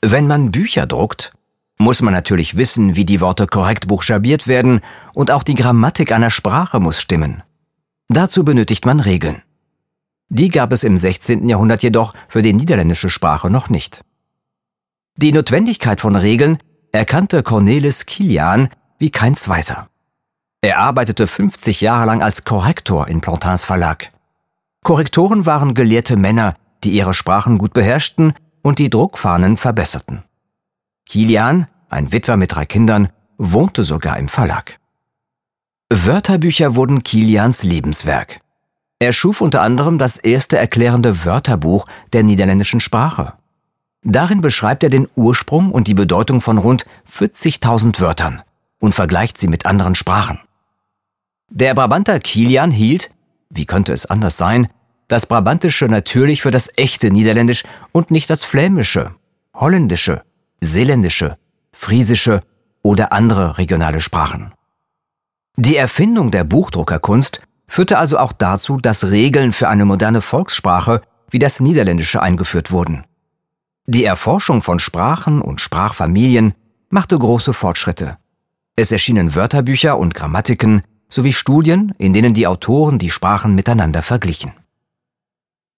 Wenn man Bücher druckt, muss man natürlich wissen, wie die Worte korrekt buchstabiert werden und auch die Grammatik einer Sprache muss stimmen. Dazu benötigt man Regeln. Die gab es im 16. Jahrhundert jedoch für die niederländische Sprache noch nicht. Die Notwendigkeit von Regeln erkannte Cornelis Kilian wie kein zweiter. Er arbeitete 50 Jahre lang als Korrektor in Plantins Verlag. Korrektoren waren gelehrte Männer, die ihre Sprachen gut beherrschten und die Druckfahnen verbesserten. Kilian, ein Witwer mit drei Kindern, wohnte sogar im Verlag. Wörterbücher wurden Kilians Lebenswerk. Er schuf unter anderem das erste erklärende Wörterbuch der niederländischen Sprache. Darin beschreibt er den Ursprung und die Bedeutung von rund 40.000 Wörtern und vergleicht sie mit anderen Sprachen. Der Brabanter Kilian hielt, wie könnte es anders sein, das Brabantische natürlich für das echte Niederländisch und nicht das Flämische, Holländische, Seeländische, Friesische oder andere regionale Sprachen. Die Erfindung der Buchdruckerkunst führte also auch dazu, dass Regeln für eine moderne Volkssprache wie das Niederländische eingeführt wurden. Die Erforschung von Sprachen und Sprachfamilien machte große Fortschritte. Es erschienen Wörterbücher und Grammatiken sowie Studien, in denen die Autoren die Sprachen miteinander verglichen.